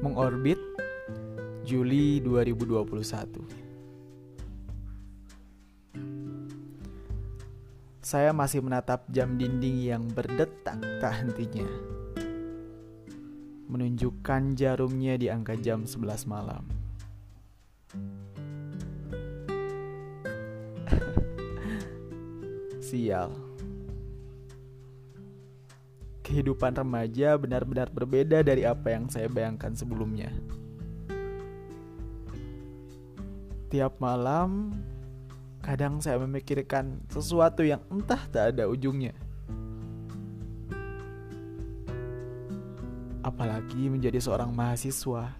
Terbit Juli 2021 Saya masih menatap jam dinding yang berdetak tak hentinya? Menunjukkan jarumnya di angka jam 11 malam. Sial kehidupan remaja benar-benar berbeda dari apa yang saya bayangkan sebelumnya. Tiap malam, kadang saya memikirkan sesuatu yang entah tak ada ujungnya. Apalagi menjadi seorang mahasiswa.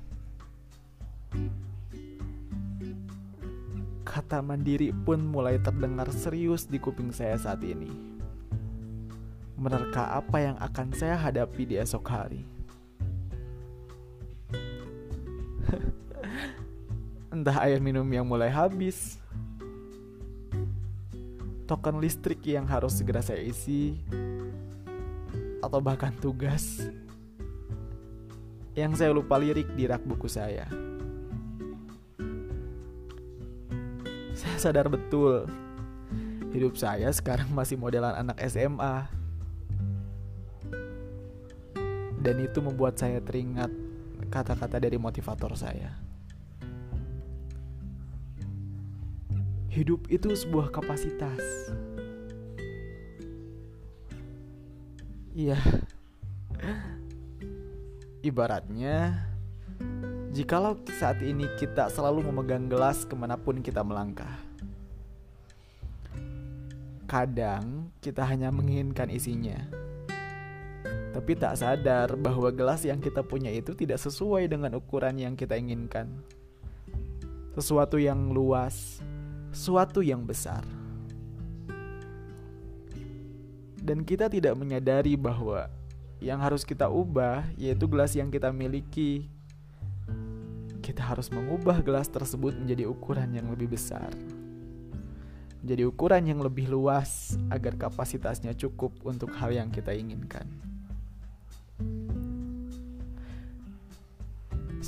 Kata mandiri pun mulai terdengar serius di kuping saya saat ini menerka apa yang akan saya hadapi di esok hari. Entah air minum yang mulai habis, token listrik yang harus segera saya isi, atau bahkan tugas yang saya lupa lirik di rak buku saya. Saya sadar betul, hidup saya sekarang masih modelan anak SMA dan itu membuat saya teringat kata-kata dari motivator saya. Hidup itu sebuah kapasitas. Iya. Ibaratnya, jikalau saat ini kita selalu memegang gelas ke mana pun kita melangkah. Kadang kita hanya menginginkan isinya tapi tak sadar bahwa gelas yang kita punya itu tidak sesuai dengan ukuran yang kita inginkan. Sesuatu yang luas, sesuatu yang besar. Dan kita tidak menyadari bahwa yang harus kita ubah yaitu gelas yang kita miliki. Kita harus mengubah gelas tersebut menjadi ukuran yang lebih besar. Menjadi ukuran yang lebih luas agar kapasitasnya cukup untuk hal yang kita inginkan.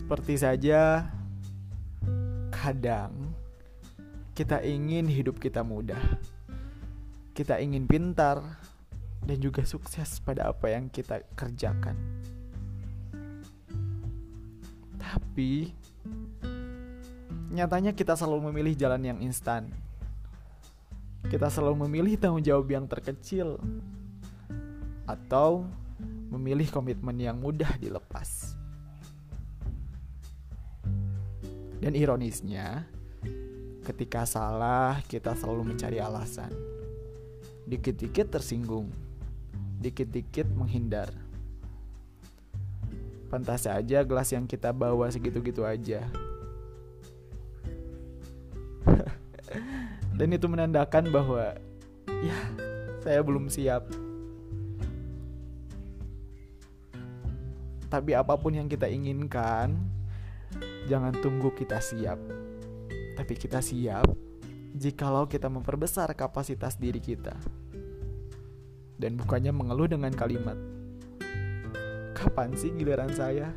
Seperti saja, kadang kita ingin hidup kita mudah, kita ingin pintar, dan juga sukses pada apa yang kita kerjakan. Tapi nyatanya kita selalu memilih jalan yang instan. Kita selalu memilih tanggung jawab yang terkecil atau memilih komitmen yang mudah dilepas. Dan ironisnya, ketika salah kita selalu mencari alasan. Dikit-dikit tersinggung, dikit-dikit menghindar. Pantas saja gelas yang kita bawa segitu-gitu aja. Dan itu menandakan bahwa ya, saya belum siap. Tapi apa pun yang kita inginkan, Jangan tunggu kita siap, tapi kita siap jikalau kita memperbesar kapasitas diri kita. Dan bukannya mengeluh dengan kalimat, "Kapan sih giliran saya?"